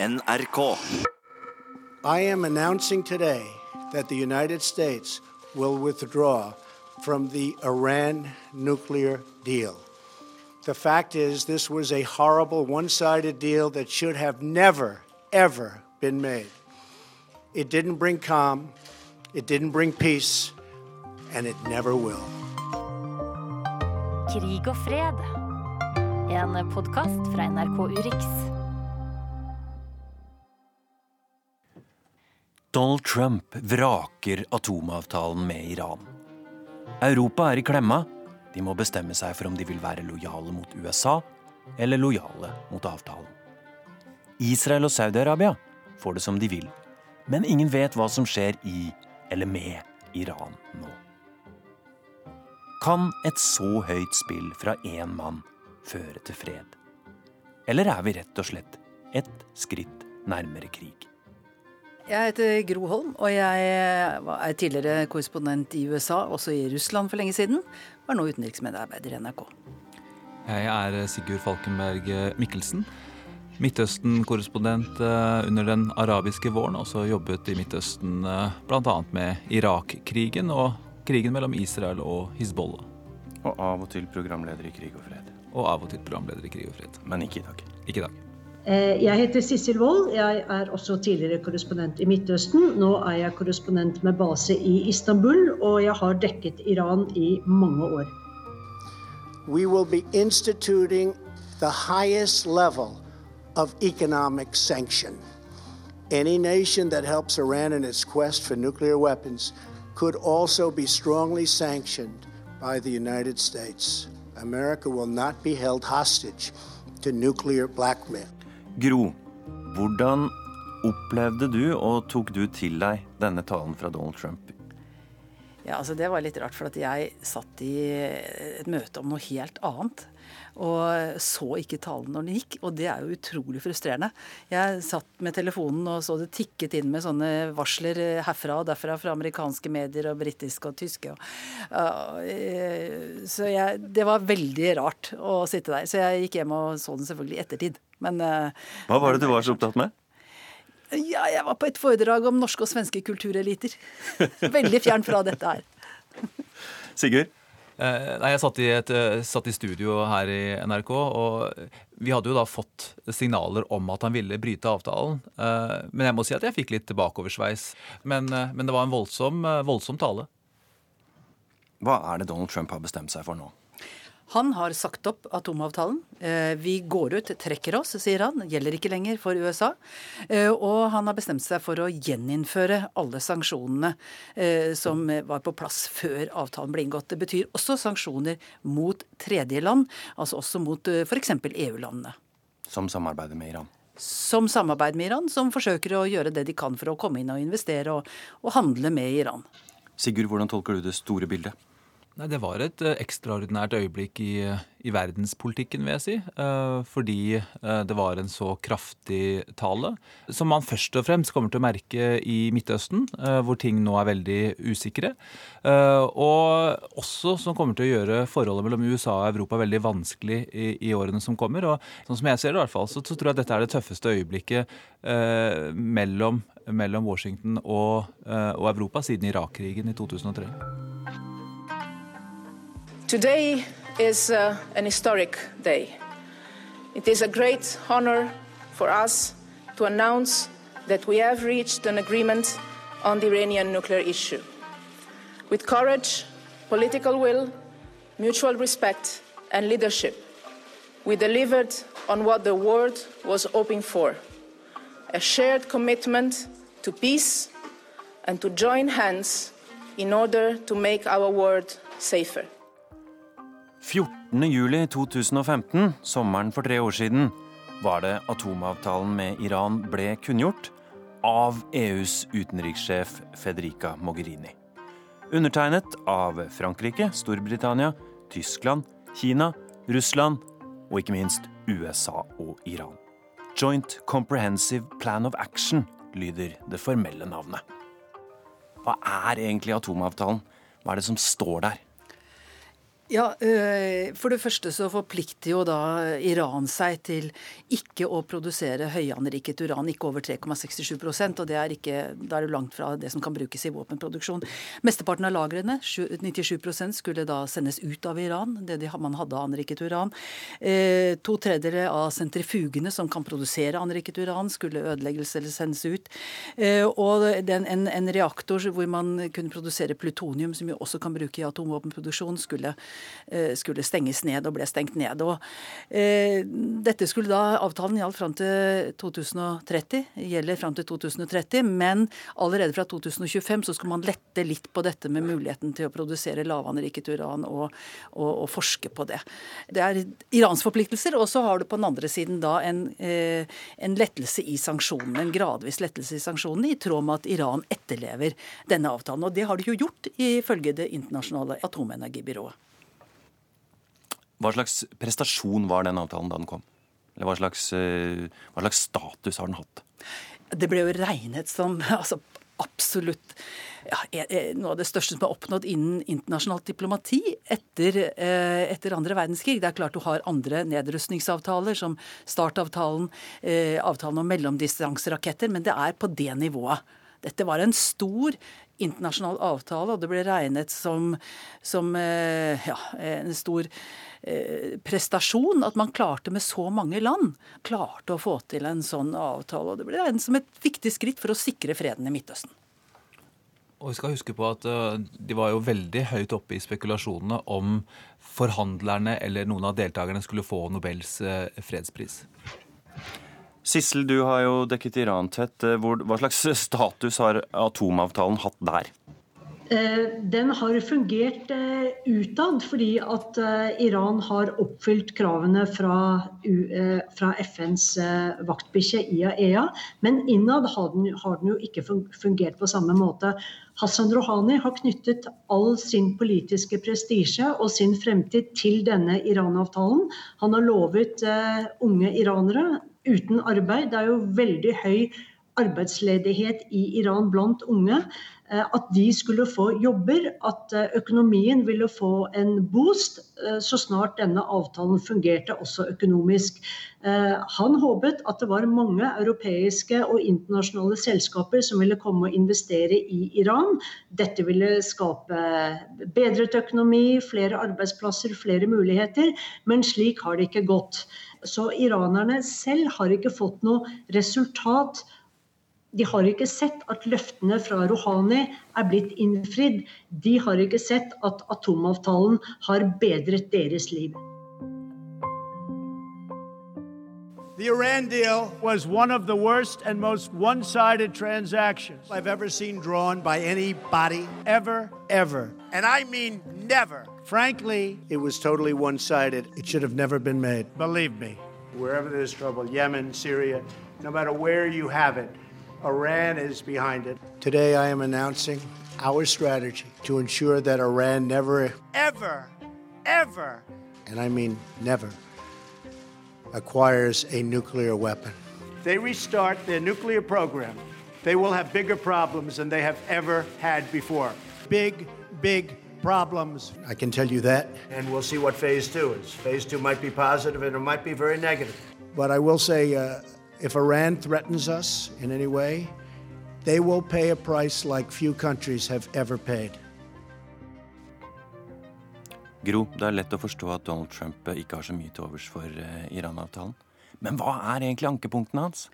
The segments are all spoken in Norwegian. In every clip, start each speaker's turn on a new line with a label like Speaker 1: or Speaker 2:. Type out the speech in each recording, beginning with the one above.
Speaker 1: NRK.
Speaker 2: I am announcing today that the United States will withdraw from the Iran nuclear deal. The fact is, this was a horrible one sided deal that should have never, ever been made. It didn't bring calm, it didn't bring peace, and it never will.
Speaker 3: Krig og fred. En podkast fra NRK Urix.
Speaker 1: Donald Trump vraker atomavtalen med Iran. Europa er i klemma. De må bestemme seg for om de vil være lojale mot USA eller lojale mot avtalen. Israel og Saudi-Arabia får det som de vil, men ingen vet hva som skjer i eller med Iran nå. Kan et så høyt spill fra én mann føre til fred? Eller er vi rett og slett et skritt nærmere krig?
Speaker 4: Jeg heter Gro Holm, og jeg er tidligere korrespondent i USA, også i Russland for lenge siden. Var nå utenriksmedarbeider i NRK.
Speaker 5: Jeg er Sigurd Falkenberg Mikkelsen. Midtøsten-korrespondent eh, under den arabiske våren. Også jobbet i Midtøsten eh, bl.a. med Irak-krigen og krigen mellom Israel og Hizbollah.
Speaker 1: Og av og til programleder i Krig og fred.
Speaker 5: Og av og til programleder i Krig og fred.
Speaker 1: Men ikke i dag.
Speaker 5: Ikke i dag.
Speaker 6: Eh, jeg heter Sissel Wold. Jeg er også tidligere korrespondent i Midtøsten. Nå er jeg korrespondent med base i Istanbul, og jeg har dekket Iran i mange år.
Speaker 2: We will be instituting the highest level of economic sanction. Any nation that helps Iran in its quest for nuclear weapons could also be strongly sanctioned by the United States. America will not be held hostage to nuclear blackmail.
Speaker 1: Gro, hvordan opplevde du og tok du til deg denne talen fra Donald Trump?
Speaker 4: Ja, altså Det var litt rart, for at jeg satt i et møte om noe helt annet. Og så ikke talen når den gikk, og det er jo utrolig frustrerende. Jeg satt med telefonen og så det tikket inn med sånne varsler herfra og derfra fra amerikanske medier og britiske og tyske. Uh, så jeg, det var veldig rart å sitte der. Så jeg gikk hjem og så den selvfølgelig i ettertid. Men uh,
Speaker 1: Hva var det du var så opptatt med?
Speaker 4: Ja, jeg var på et foredrag om norske og svenske kultureliter. Veldig fjern fra dette her.
Speaker 1: Sigurd?
Speaker 5: Eh, nei, Jeg satt i, et, eh, satt i, studio her i NRK, og vi hadde jo da fått signaler om at han ville bryte avtalen. Eh, men jeg må si at jeg fikk litt bakoversveis. Men, men det var en voldsom, voldsom tale.
Speaker 1: Hva er det Donald Trump har bestemt seg for nå?
Speaker 4: Han har sagt opp atomavtalen. Eh, vi går ut, trekker oss, sier han. Gjelder ikke lenger for USA. Eh, og han har bestemt seg for å gjeninnføre alle sanksjonene eh, som var på plass før avtalen ble inngått. Det betyr også sanksjoner mot tredjeland, altså også mot f.eks. EU-landene.
Speaker 1: Som samarbeider med Iran?
Speaker 4: Som samarbeider med Iran, som forsøker å gjøre det de kan for å komme inn og investere og, og handle med Iran.
Speaker 1: Sigurd, hvordan tolker du det store bildet?
Speaker 5: Nei, Det var et uh, ekstraordinært øyeblikk i, i, verdenspolitikken, vil jeg si. Uh, fordi det var en så kraftig tale. Som man først og fremst kommer til å merke i Midtøsten, hvor ting nå er veldig usikre. og også som kommer til å gjøre forholdet mellom USA og Europa veldig vanskelig i, i årene som kommer. Og sånn som jeg ser det, i hvert fall, så, så tror jeg at dette er det tøffeste øyeblikket mellom, mellom, Washington og, og Europa siden Irak-krigen i 2003.
Speaker 7: Today is uh, an historic day. It is a great honor for us to announce that we have reached an agreement on the Iranian nuclear issue. With courage, political will, mutual respect, and leadership, we delivered on what the world was hoping for a shared commitment to peace and to join hands in order to make our world safer.
Speaker 1: 14.07.2015, sommeren for tre år siden, var det atomavtalen med Iran ble kunngjort av EUs utenrikssjef Federica Mogherini. Undertegnet av Frankrike, Storbritannia, Tyskland, Kina, Russland og ikke minst USA og Iran. Joint Comprehensive Plan of Action lyder det formelle navnet. Hva er egentlig atomavtalen? Hva er det som står der?
Speaker 4: Ja, eh, For det første så forplikter jo da Iran seg til ikke å produsere høyanriket uran, ikke over 3,67% og det er ikke, Da er det langt fra det som kan brukes i våpenproduksjon. Mesteparten av lagrene, 97% skulle da sendes ut av Iran, det de, man hadde anriket uran. Eh, to tredjedeler av sentrifugene som kan produsere anriket uran, skulle ødelegges eller sendes ut. Eh, og den, en, en reaktor hvor man kunne produsere plutonium, som jo også kan bruke i atomvåpenproduksjon, skulle skulle stenges ned og ble stengt ned. Og eh, dette skulle da, Avtalen gjaldt fram til 2030, gjelder fram til 2030, men allerede fra 2025 så skal man lette litt på dette med muligheten til å produsere lavanriket uran og, og, og, forske på det. Det er Irans forpliktelser, og så har du på den andre siden da en, eh, en lettelse i sanksjonene, en gradvis lettelse i sanksjonene, i tråd med at Iran etterlever denne avtalen. Og det har de jo gjort, ifølge Det internasjonale atomenergibyrået.
Speaker 1: Hva slags prestasjon var den avtalen da den kom? Eller hva slags, eh, hva slags status har den hatt?
Speaker 4: Det ble jo regnet som altså, absolutt ja, noe av det største som er oppnådd innen internasjonalt diplomati etter, eh, etter andre verdenskrig. Det er klart du har andre nedrustningsavtaler, som startavtalen, eh, avtalen om mellomdistanseraketter, men det er på det nivået. Dette var en stor internasjonal avtale, og det ble regnet som, som ja, en stor Eh, prestasjon at man klarte med så mange land klarte å få til en sånn avtale. og Det ble regnet som et viktig skritt for å sikre freden i Midtøsten.
Speaker 5: Og vi skal huske på at eh, De var jo veldig høyt oppe i spekulasjonene om forhandlerne eller noen av deltakerne skulle få Nobels eh, fredspris.
Speaker 1: Sissel, du har jo dekket Iran tett. Hva slags status har atomavtalen hatt der?
Speaker 6: Eh, den har fungert eh, utad fordi at eh, Iran har oppfylt kravene fra, FNs vaktbikkje IAEA. Men innad har den, jo ikke fungert på samme måte. Hassan Rouhani har knyttet all sin politiske prestisje og sin fremtid til denne Iran-avtalen. Han har lovet unge iranere uten arbeid. Det er jo veldig høy arbeidsledighet i Iran blant unge. Eh, at de skulle få jobber, at eh, økonomien ville få en boost eh, så snart denne avtalen fungerte også økonomisk. Han håpet at det var mange europeiske og internasjonale selskaper som ville komme og investere i Iran. Dette ville skape bedret økonomi, flere arbeidsplasser, flere muligheter. Men slik har det ikke gått. Så iranerne selv har ikke fått noe resultat de har ikke sett at løftene fra Rouhani er blitt innfridd. De har ikke sett at atomavtalen har bedret deres liv.
Speaker 2: The Iran deal was one of the worst and most one sided transactions I've ever seen drawn by anybody, ever, ever. And I mean never. Frankly, it was totally one sided. It should have never been made. Believe me, wherever there's trouble, Yemen, Syria, no matter where you have it, Iran is behind it. Today, I am announcing our strategy to ensure that Iran never, ever, ever, and I mean never, acquires a nuclear weapon. If they restart their nuclear program, they will have bigger problems than they have ever had before. Big, big problems. I can tell you that. And we'll see what phase two is. Phase two might be positive and it might be very negative. But I will say, uh, If Iran threatens us in any way, they will pay a price like few countries have ever paid.
Speaker 1: Gro, det er lett å forstå at Donald Trump ikke har så mye til overs for eh, Iran-avtalen. Men hva er egentlig ankepunktene hans?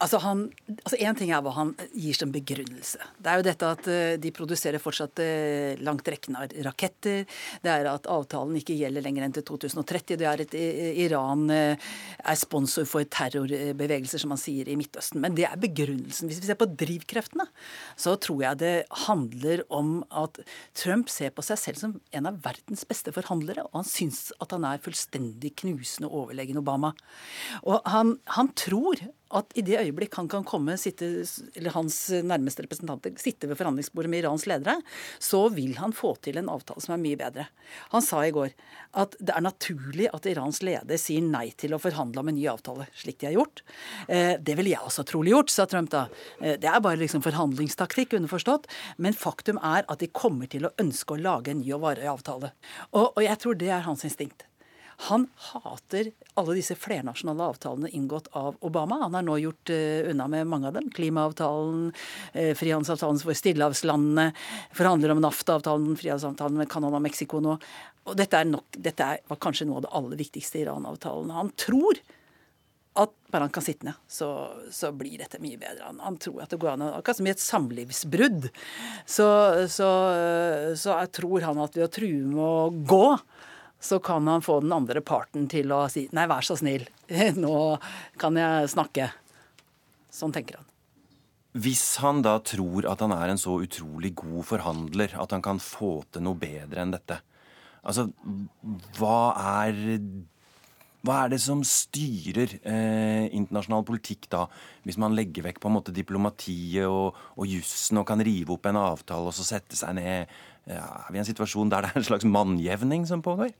Speaker 4: Altså, han, altså En ting er hva han gir som begrunnelse. Det er jo dette at uh, de produserer fortsatt uh, langtrekkende raketter. Det er at avtalen ikke gjelder lenger enn til 2030. Det er at uh, Iran er sponsor for terrorbevegelser, som man sier i Midtøsten. Men det er begrunnelsen. Hvis vi ser på drivkreftene, så tror jeg det handler om at Trump ser på seg selv som en av verdens beste forhandlere, og han syns at han er fullstendig knusende overlegen Obama. Og han, han tror at i det øyeblikk han kan komme, sitte, eller hans nærmeste representanter sitte ved forhandlingsbordet med Irans ledere, så vil han få til en avtale som er mye bedre. Han sa i går at det er naturlig at Irans leder sier nei til å forhandle om en ny avtale, slik de har gjort. Eh, det ville jeg også trolig gjort, sa Trump da. Eh, det er bare liksom forhandlingstaktikk, underforstått. Men faktum er at de kommer til å ønske å lage en ny og varig avtale. Og, og jeg tror det er hans instinkt. Han hater alle disse flernasjonale avtalene inngått av Obama. Han har nå gjort uh, unna med mange av dem. Klimaavtalen, uh, frihandelsavtalen for stillehavslandene, forhandler om NAFTA-avtalen, frihandelsavtalen med Canada og Mexico nå. Og dette, nok, dette er, var kanskje noe av det aller viktigste i Iran-avtalen. Han tror at bare han kan sitte ned, så, så, blir dette mye bedre. Han, han, tror at det går an, akkurat som i et samlivsbrudd, så, så, så tror han at ved å true med å gå, så kan han få den andre parten til å si nei, vær så snill, nå kan jeg snakke. Sånn tenker han.
Speaker 1: Hvis han da tror at han er en så utrolig god forhandler at han kan få til noe bedre enn dette, altså hva er hva er det som styrer eh, internasjonal politikk da, hvis man legger vekk på en måte diplomatiet og, og jussen og kan rive opp en avtale og så sette seg ned ja, Er vi i en situasjon der det er en slags mannjevning som pågår?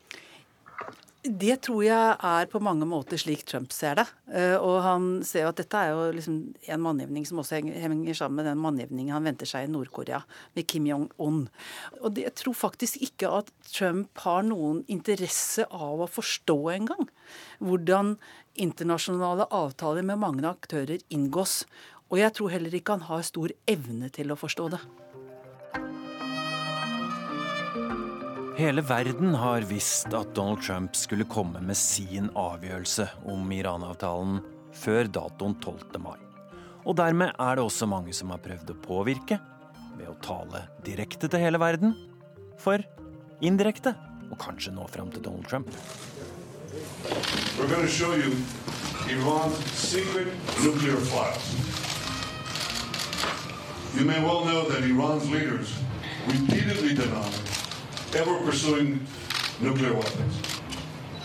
Speaker 4: Det tror jeg er på mange måter slik Trump ser det. Eh, og han ser jo at dette er jo liksom en mannjevning som også henger sammen med den mannjevningen han venter seg i Nord-Korea med Kim Jong-un. Og jeg tror faktisk ikke at Trump har noen interesse av å forstå engang hvordan internasjonale avtaler med mange aktører inngås. Og jeg tror heller ikke han har stor evne til å forstå det.
Speaker 1: Hele verden har visst at Donald Trump skulle komme med sin avgjørelse om Iran-avtalen før datoen 12. mai. Og dermed er det også mange som har prøvd å påvirke ved å tale direkte til hele verden, for indirekte og kanskje nå fram til Donald Trump. You may well know that Iran's leaders repeatedly denied ever pursuing nuclear weapons.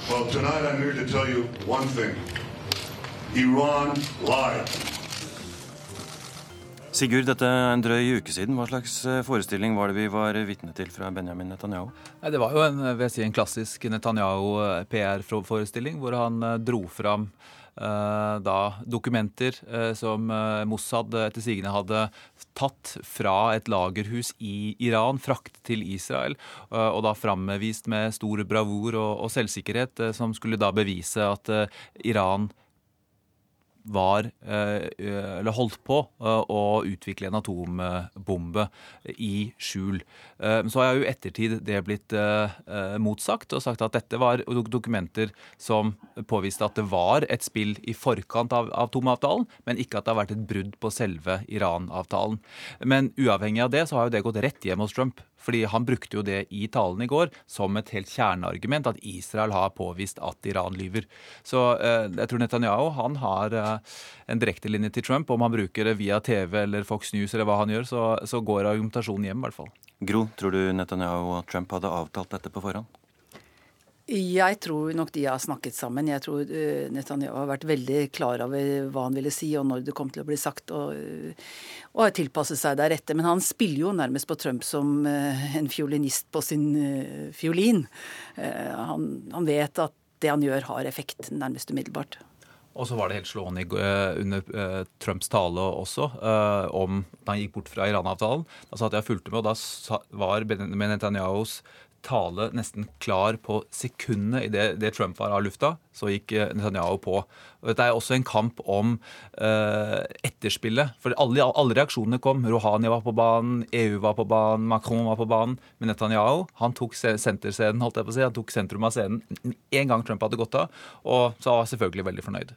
Speaker 1: Well, tonight I'm here to tell you one thing. Iran lied. Sigurd, dette er en drøy uke siden. Hva slags eh, forestilling var det vi var vitne til fra Benjamin Netanyahu?
Speaker 5: Det var jo en, si, en klassisk Netanyahu-PR-forestilling, hvor han eh, dro fram Eh, da dokumenter eh, som eh, Mossad etter sigende hadde tatt fra et lagerhus i Iran, fraktet til Israel, og da framvist med stor bravur og selvsikkerhet, som skulle da bevise at Iran var, eh, eller holdt på, eh, å utvikle en atombombe i skjul. Eh, så har jo i ettertid det blitt motsagt, og sagt at dette var dokumenter som påviste at det var et spill i forkant av atomavtalen, men ikke at det har vært et brudd på selve Iran-avtalen. Men uavhengig av det så har jo det gått rett hjem hos Trump. Fordi han brukte jo det i talen i går som et helt kjerneargument, at Israel har påvist at Iran lyver. Så eh, jeg tror Netanyahu han har eh, en direktelinje til Trump. Om han bruker det via TV eller Fox News eller hva han gjør, så, så går argumentasjonen hjem, i hvert fall.
Speaker 1: Gro, tror du Netanyahu og Trump hadde avtalt dette på forhånd?
Speaker 4: Jeg tror nok de har snakket sammen. Jeg tror uh, Netanyahu har vært veldig klar over hva han ville si, og når det kom til å bli sagt, og, uh, og har tilpasset seg deretter. Men han spiller jo nærmest på Trump som uh, en fiolinist på sin fiolin. Han, han, vet at det han gjør, har effekt nærmest umiddelbart.
Speaker 5: Og så var det helt slående under Trumps tale også, om da han gikk bort fra Iran-avtalen. Da satt jeg og fulgte med, og da var Benjamin Netanyahus tale nesten klar på sekundene idet det Trump var av lufta, så gikk eh, Netanyahu på. Og dette er også en kamp om uh, etterspillet. For alle, alle, reaksjonene kom. Rouhani var på banen, EU var på banen, Macron var på banen. Men Netanyahu han tok senterscenen, holdt jeg på å si. Han tok sentrum av scenen en gang Trump hadde gått av, og så var selvfølgelig veldig fornøyd.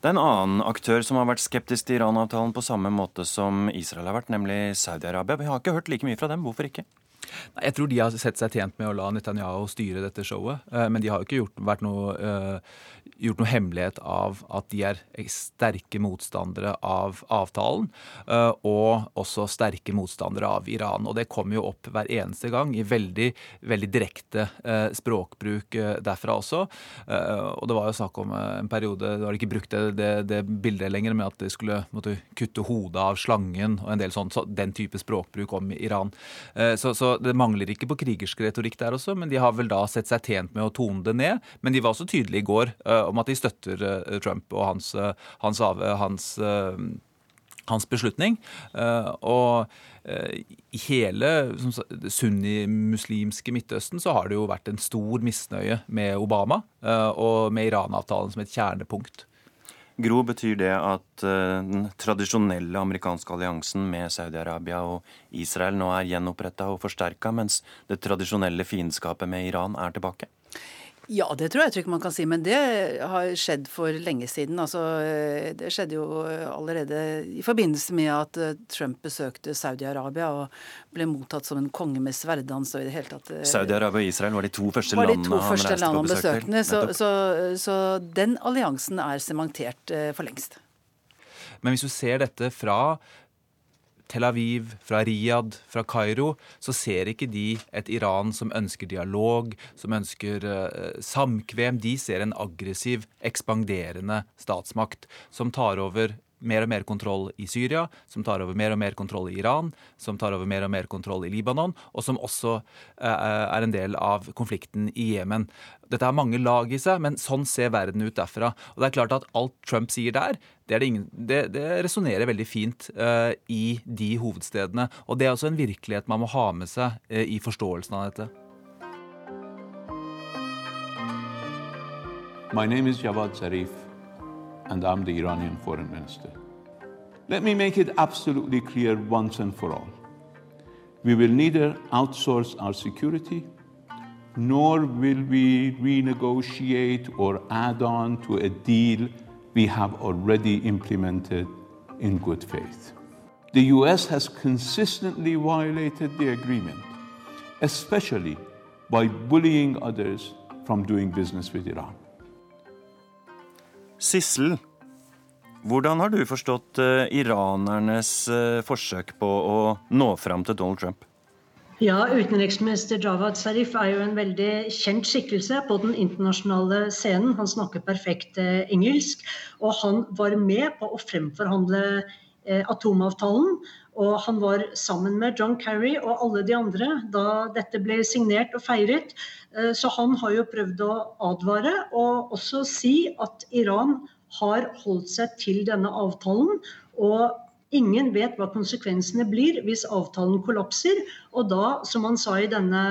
Speaker 1: Det er en annen aktør som har vært skeptisk til Iran-avtalen på samme måte som Israel har vært, nemlig Saudi-Arabia. Vi har ikke hørt like mye fra dem. Hvorfor ikke?
Speaker 5: Jeg tror de har sett seg tjent med å la Netanyahu styre dette showet. Eh, men de har jo ikke gjort, noe, uh, gjort noe, hemmelighet av at de er sterke motstandere av avtalen. Uh, og også sterke motstandere av Iran. Og det kommer jo opp hver eneste gang i veldig, veldig direkte språkbruk derfra også. og det var jo snakk om en periode Da har ikke brukt det, det, det, bildet lenger med at de skulle måtte kutte hodet av slangen og en del sånn, så den type språkbruk om Iran. så, så det mangler ikke på krigersk retorikk der også, men de har vel da sett seg tjent med å tone det ned. Men de var også tydelige i går uh, om at de støtter uh, Trump og hans, uh, hans, hans, hans beslutning. og i hele sunnimuslimske Midtøsten så har det jo vært en stor misnøye med Obama og med Iran-avtalen som et kjernepunkt.
Speaker 1: Gro, betyr det at uh, den tradisjonelle amerikanske alliansen med Saudi-Arabia og Israel nå er gjenoppretta og forsterka, mens det tradisjonelle fiendskapet med Iran er tilbake?
Speaker 4: Ja, det tror jeg trygt man kan si, men det har skjedd for lenge siden. Altså, det skjedde jo allerede i forbindelse med at eh, Trump besøkte Saudi-Arabia og ble mottatt som en konge med sverddans og i det hele tatt
Speaker 1: eh, Saudi-Arabia og Israel var de to første de
Speaker 4: to
Speaker 1: landene
Speaker 4: første
Speaker 1: han
Speaker 4: reiste på besøk til. Så, så, så, den alliansen er sementert eh, for lengst.
Speaker 5: Men hvis du ser dette fra Tel Aviv, fra Riyadh, fra Kairo, så ser ikke de et Iran som ønsker dialog, som ønsker eh, samkvem. De ser en aggressiv, ekspanderende statsmakt som tar over mer og mer kontroll i Syria, som tar over mer og mer kontroll i Iran, som tar over mer og mer kontroll i Libanon, og som også uh, er en del av konflikten i Jemen. Dette har mange lag i seg, men sånn ser verden ut derfra. Og det er klart at alt Trump sier der, det, det, det, det resonnerer veldig fint uh, i de hovedstedene. Og det er også en virkelighet man må ha med seg uh, i forståelsen av dette.
Speaker 8: My name is Javad Zarif. and I'm the Iranian foreign minister. Let me make it absolutely clear once and for all. We will neither outsource our security, nor will we renegotiate or add on to a deal we have already implemented in good faith. The US has consistently violated the agreement, especially by bullying others from doing business with Iran.
Speaker 1: Sissel, hvordan har du forstått uh, iranernes uh, forsøk på å nå fram til Donald Trump?
Speaker 6: Ja, Utenriksminister Javad Zarif er jo en veldig kjent skikkelse på den internasjonale scenen. Han snakker perfekt uh, engelsk, og han var med på å fremforhandle atomavtalen. Og han var sammen med John Kerry og alle de andre da dette ble signert og feiret. Eh, så han har jo prøvd å advare og også si at Iran har holdt seg til denne avtalen. og Ingen vet hva konsekvensene blir hvis avtalen kollapser. Og da, som han sa i denne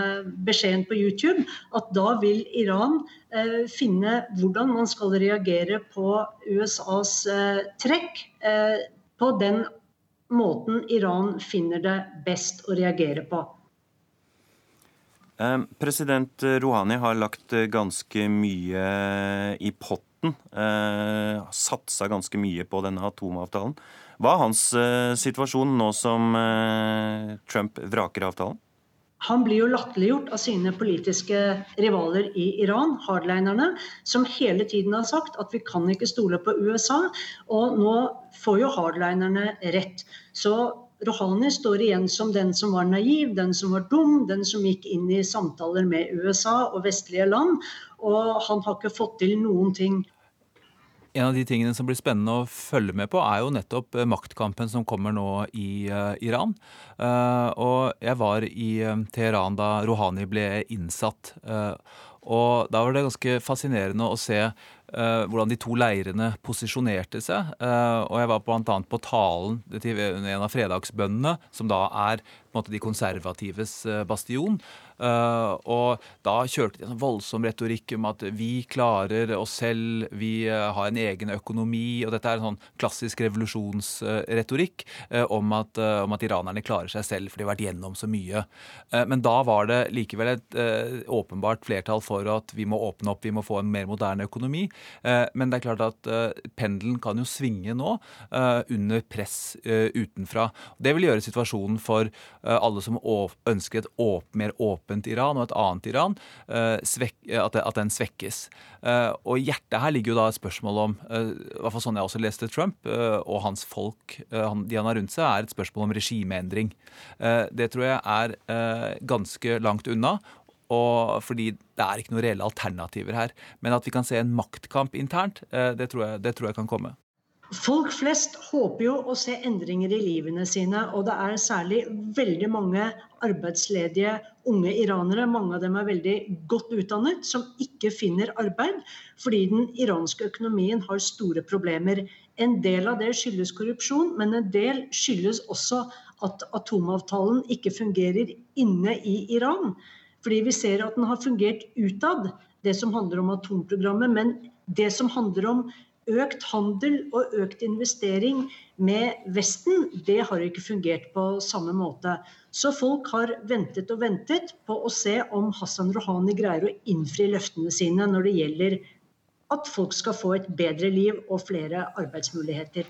Speaker 6: beskjeden på YouTube, at da vil Iran eh, finne hvordan man skal reagere på USAs eh, trekk eh, på den måten Iran finner det best å reagere på.
Speaker 1: Eh, president Rouhani har lagt eh, ganske mye i potten. Eh, satsa ganske mye på denne atomavtalen. Hva er hans situasjon nå som Trump vraker avtalen?
Speaker 6: Han blir jo latterliggjort av sine politiske rivaler i Iran, hardlinerne, som hele tiden har sagt at vi kan ikke stole på USA. Og nå får jo hardlinerne rett. Så Rouhani står igjen som den som var naiv, den som var dum, den som gikk inn i samtaler med USA og vestlige land. Og han har ikke fått til noen ting.
Speaker 5: En av de tingene som blir spennende å følge med på, er jo nettopp eh, maktkampen som kommer nå i uh, Iran. Uh, og jeg var i uh, Teheran da Rouhani ble innsatt. og da var det ganske fascinerende å se Uh, hvordan de to leirene posisjonerte seg. Uh, og jeg var bl.a. på talen til en av fredagsbøndene, som da er på en måte, de konservatives uh, bastion. Og da kjørte de en voldsom retorikk om at vi klarer oss selv, vi har en egen økonomi. Og dette er en sånn klassisk revolusjonsretorikk om at, om at iranerne klarer seg selv, for de har vært gjennom så mye. Men da var det likevel et åpenbart flertall for at vi må åpne opp, vi må få en mer moderne økonomi. Men det er klart at pendelen kan jo svinge nå under press utenfra. Det vil gjøre situasjonen for alle som ønsker et mer åpent Iran og et annet Iran, at den svekkes. Og i hjertet her ligger jo da et spørsmål om, i hvert fall sånn jeg også leste Trump og hans folk, de han har rundt seg, er et spørsmål om regimeendring. Det tror jeg er ganske langt unna. Og fordi det er ikke noen reelle alternativer her. Men at vi kan se en maktkamp internt, det tror jeg, det tror jeg kan komme.
Speaker 6: Folk flest håper jo å se endringer i livene sine, og det er særlig veldig mange arbeidsledige unge iranere, mange av dem er veldig godt utdannet, som ikke finner arbeid fordi den iranske økonomien har store problemer. En del av det skyldes korrupsjon, men en del skyldes også at atomavtalen ikke fungerer inne i Iran. Fordi vi ser at den har fungert utad, det som handler om atomprogrammet. Men det som handler om økt handel og økt investering med Vesten, det har ikke fungert på samme måte. Så folk har ventet og ventet på å se om Hassan Rouhani greier å innfri løftene sine når det gjelder at folk skal få et bedre liv og flere arbeidsmuligheter.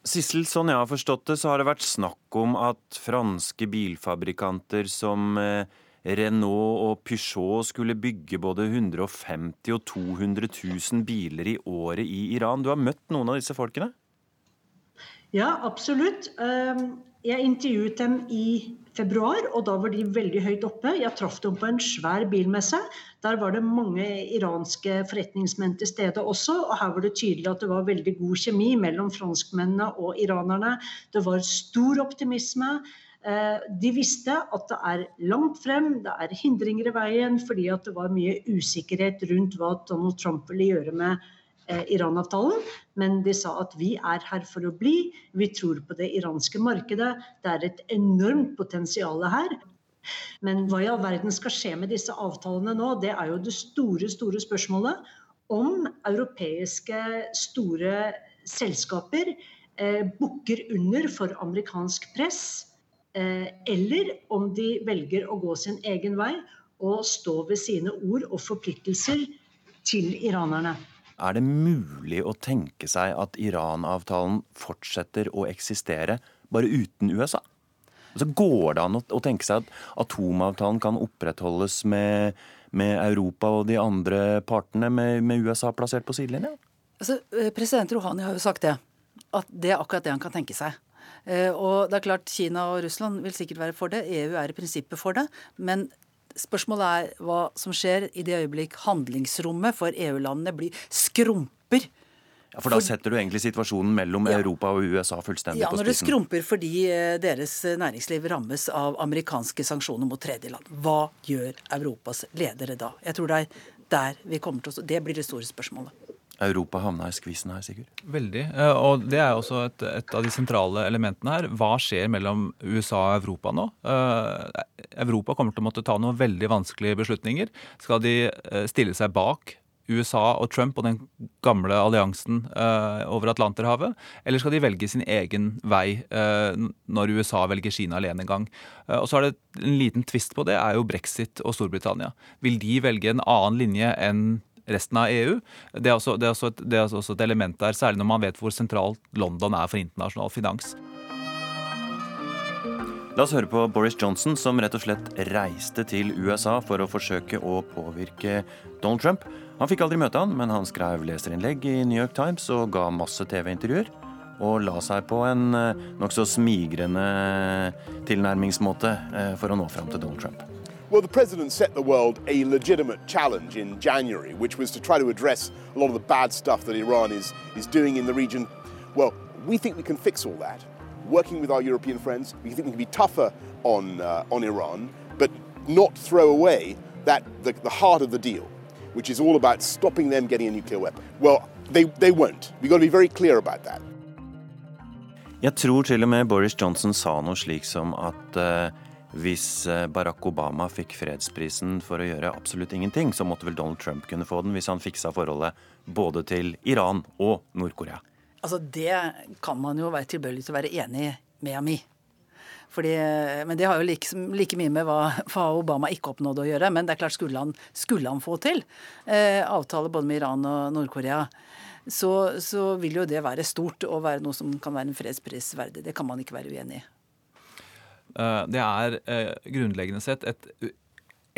Speaker 1: Sissel, sånn jeg har forstått det, så har det vært snakk om at franske bilfabrikanter som eh, Renault og Peugeot skulle bygge både 150 og 200 000 biler i året i Iran. Du har møtt noen av disse folkene?
Speaker 6: Ja, absolutt. Ehm, jeg intervjuet dem i februar, og da var de veldig høyt oppe. Jeg traff dem på en svær bilmesse. Der var det mange iranske forretningsmenn til stede også. Og her var det tydelig at det var veldig god kjemi mellom franskmennene og iranerne. Det var stor optimisme. Eh, de visste at det er langt frem, det er hindringer i veien fordi at det var mye usikkerhet rundt hva Donald Trump ville gjøre med Iran-avtalen. Men de sa at vi er her for å bli. Vi tror på det iranske markedet. Det er et enormt potensial her. Men hva i all verden skal skje med disse avtalene nå? Det er jo det store, store spørsmålet. Om europeiske store selskaper eh, bukker under for amerikansk press Eh, eller om de velger å gå sin egen vei og stå ved sine ord og forpliktelser til iranerne.
Speaker 1: Er det mulig å tenke seg at Iran-avtalen fortsetter å eksistere bare uten USA? Altså, går det an å tenke seg at atomavtalen kan opprettholdes med, med Europa og de andre partene, med, med USA plassert på sidelinja?
Speaker 4: Altså, eh, president Rouhani har jo sagt det. At det er akkurat det han kan tenke seg. Eh, og det er klart Kina og Russland vil sikkert være for det. EU er i prinsippet for det. Men spørsmålet er hva som skjer i det øyeblikk handlingsrommet for EU-landene blir skrumper.
Speaker 1: Ja, For da setter du egentlig situasjonen mellom ja. Europa og USA fullstendig
Speaker 4: ja,
Speaker 1: på spissen?
Speaker 4: Ja, når det skrumper fordi eh, deres næringsliv rammes av amerikanske sanksjoner mot tredjeland. Hva gjør Europas ledere da? Jeg tror det er der vi kommer til å stå. Det blir det store spørsmålet.
Speaker 1: Europa havna i skvisen her, Sigurd?
Speaker 5: Veldig. Eh, og det er også et, et, av de sentrale elementene her. Hva skjer mellom USA og Europa nå? Uh, Europa kommer til å måtte ta noen veldig vanskelige beslutninger. Skal de uh, stille seg bak USA og Trump og den gamle alliansen over Atlanterhavet? Eller skal de velge sin egen vei når USA velger Kina alene en gang? og så er det en liten tvist på det, er jo brexit og Storbritannia. Vil de velge en annen linje enn resten av EU. Det er, også, det, er også et, det er også et element der, særlig når man vet hvor sentralt London er for internasjonal finans.
Speaker 1: La oss høre på Boris Johnson, som rett og slett reiste til USA for å forsøke å påvirke Donald Trump. Han fikk aldri møte han, men han skrev leserinnlegg i New York Times og ga masse TV-intervjuer. Og la seg på en eh, nokså smigrende tilnærmingsmåte eh, for å nå fram til Donald Trump.
Speaker 9: Well, the president set the world a legitimate challenge in January, which was to try to address a lot of the bad stuff that Iran is, is doing in the region. Well, we think we can fix all that. Working with our European friends, we think we can be tougher on, uh, on Iran, but not throw away that, the, the heart of the deal, which is all about stopping them getting a nuclear weapon. Well, they, they won't. We've got to be very clear about that.
Speaker 1: Jeg tror til og med Boris Johnson sa noe slik som at uh, Hvis eh, Barack Obama fikk fredsprisen for å gjøre absolutt ingenting, så måtte vel Donald Trump kunne få den hvis han fiksa forholdet både til Iran og Nord-Korea.
Speaker 4: Altså, Det kan man jo være tilbøyelig til å være enig med ham i. Fordi, men det har jo like, like mye med hva, hva, Obama ikke oppnådde å gjøre. Men det er klart, skulle han, skulle han få til eh, avtale både med Iran og Nord-Korea, så, så, vil jo det være stort og være noe som kan være en fredspris verdig. Det kan man ikke være uenig i.
Speaker 5: Eh, det er eh, grunnleggende sett et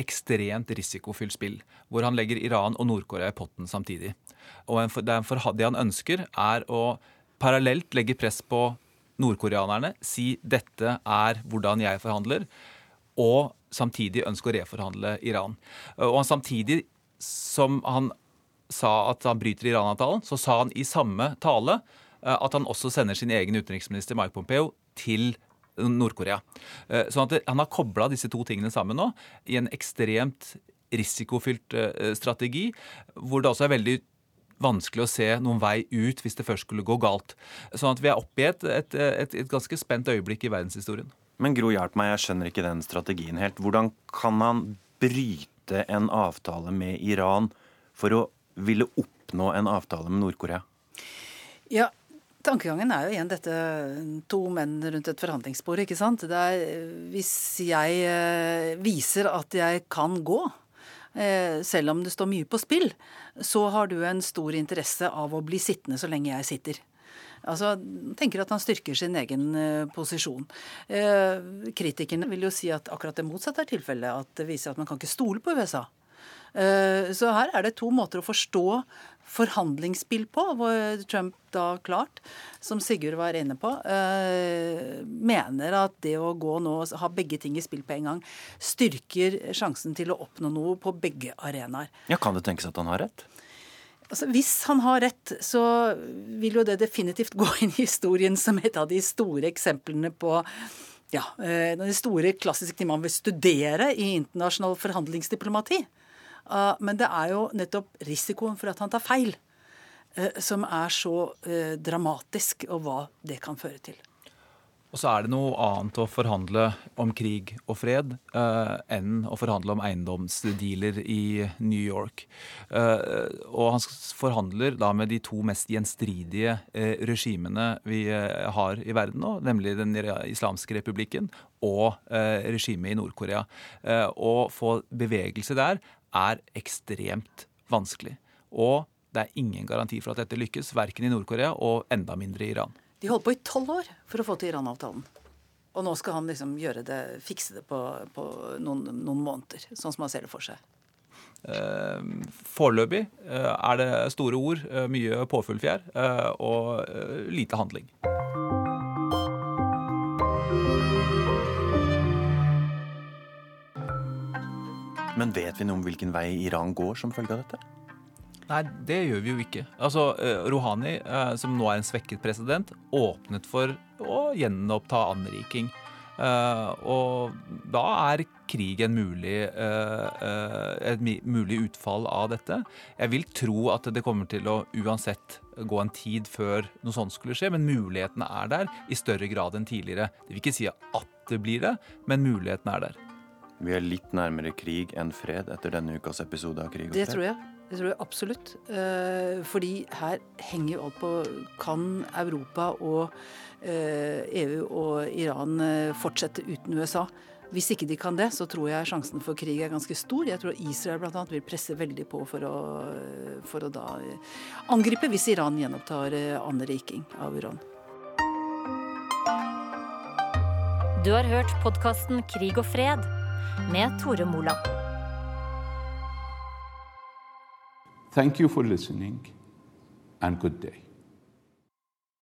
Speaker 5: ekstremt risikofylt spill, hvor han legger Iran og Nord-Korea i potten samtidig. Og det han ønsker, er å parallelt legge press på nordkoreanerne, si dette er hvordan jeg forhandler, og samtidig ønske å reforhandle Iran. Og han samtidig som han sa at han bryter Iran-avtalen, så sa han i samme tale eh, at han også sender sin egen utenriksminister Mike Pompeo til Nord-Korea. Eh, sånn at Han har kobla disse to tingene sammen nå i en ekstremt risikofylt eh, strategi, hvor det også er veldig vanskelig å se noen vei ut hvis det først skulle gå galt. Sånn at vi er oppe i et, et, et, et ganske spent øyeblikk i verdenshistorien.
Speaker 1: Men Gro, hjelp meg, jeg skjønner ikke den strategien helt. Hvordan kan han bryte en avtale med Iran for å ville oppnå en avtale med Nord-Korea?
Speaker 4: Ja, Tankegangen er jo igjen dette to menn rundt et forhandlingsbord. ikke sant? Er, hvis jeg eh, viser at jeg kan gå, eh, selv om det står mye på spill, så har du en stor interesse av å bli sittende så lenge jeg sitter. Altså, tenker at han styrker sin egen eh, posisjon. Kritikerne vil jo si at akkurat det motsatte er tilfellet. At det viser at man kan ikke stole på USA. Så her er det to måter å forstå forhandlingsspill på, hvor Trump da klart, som Sigurd var inne på, eh, mener at det å gå nå og ha begge ting i spill på en gang, styrker sjansen til å oppnå noe på begge arenaer.
Speaker 1: Ja, Kan det tenkes at han har rett?
Speaker 4: Altså, hvis han har rett, så vil jo det definitivt gå inn i historien som et av de store eksemplene på ja, eh, de store klassiske tingene man vil studere i internasjonal forhandlingsdiplomati. Uh, men det er jo nettopp risikoen for at han tar feil, uh, som er så uh, dramatisk, og hva det kan føre til.
Speaker 5: Og så er det noe annet å forhandle om krig og fred eh, enn å forhandle om eiendomsdealer i New York. Eh, og han forhandler da med de to mest gjenstridige eh, regimene vi har i verden nå, nemlig Den islamske republikken og regimet i Nord-Korea. Å få bevegelse der er ekstremt vanskelig. Og det er ingen garanti for at dette lykkes, verken i Nord-Korea og enda mindre i Iran.
Speaker 4: De holdt på i tolv år for å få til Iran-avtalen. Og nå skal han liksom gjøre det, fikse det på, på noen, noen, måneder, sånn som han ser det for seg.
Speaker 5: Eh, foreløpig er det store ord, eh, mye påfuglfjær eh, og eh, lite handling.
Speaker 1: Men vet vi noe om hvilken vei Iran går som følge av dette?
Speaker 5: Nei, det gjør vi jo ikke. Altså, eh, Rouhani, eh, som nå er en svekket president, åpnet for å gjenoppta anriking. Uh, og da er krig en mulig, et mulig utfall av dette. Jeg vil tro at det kommer til å uansett gå en tid før noe sånt skulle skje, men mulighetene er der i større grad enn tidligere. Det vil ikke si at det blir det, men mulighetene er der.
Speaker 1: Vi er litt nærmere krig enn fred etter denne ukas episode av Krig og
Speaker 4: fred. Det tror jeg. Det tror jeg absolutt. Eh, fordi her henger jo alt på Kan Europa og EU eh, e og Iran eh, fortsette uten USA? Hvis ikke de kan det, så tror jeg sjansen for krig er ganske stor. Jeg tror Israel bl.a. vil presse veldig på for å, for å da angripe hvis Iran gjenopptar anriking av uran.
Speaker 3: Du har hørt podkasten Krig og fred med Tore Moland.
Speaker 8: Thank you for listening and good day.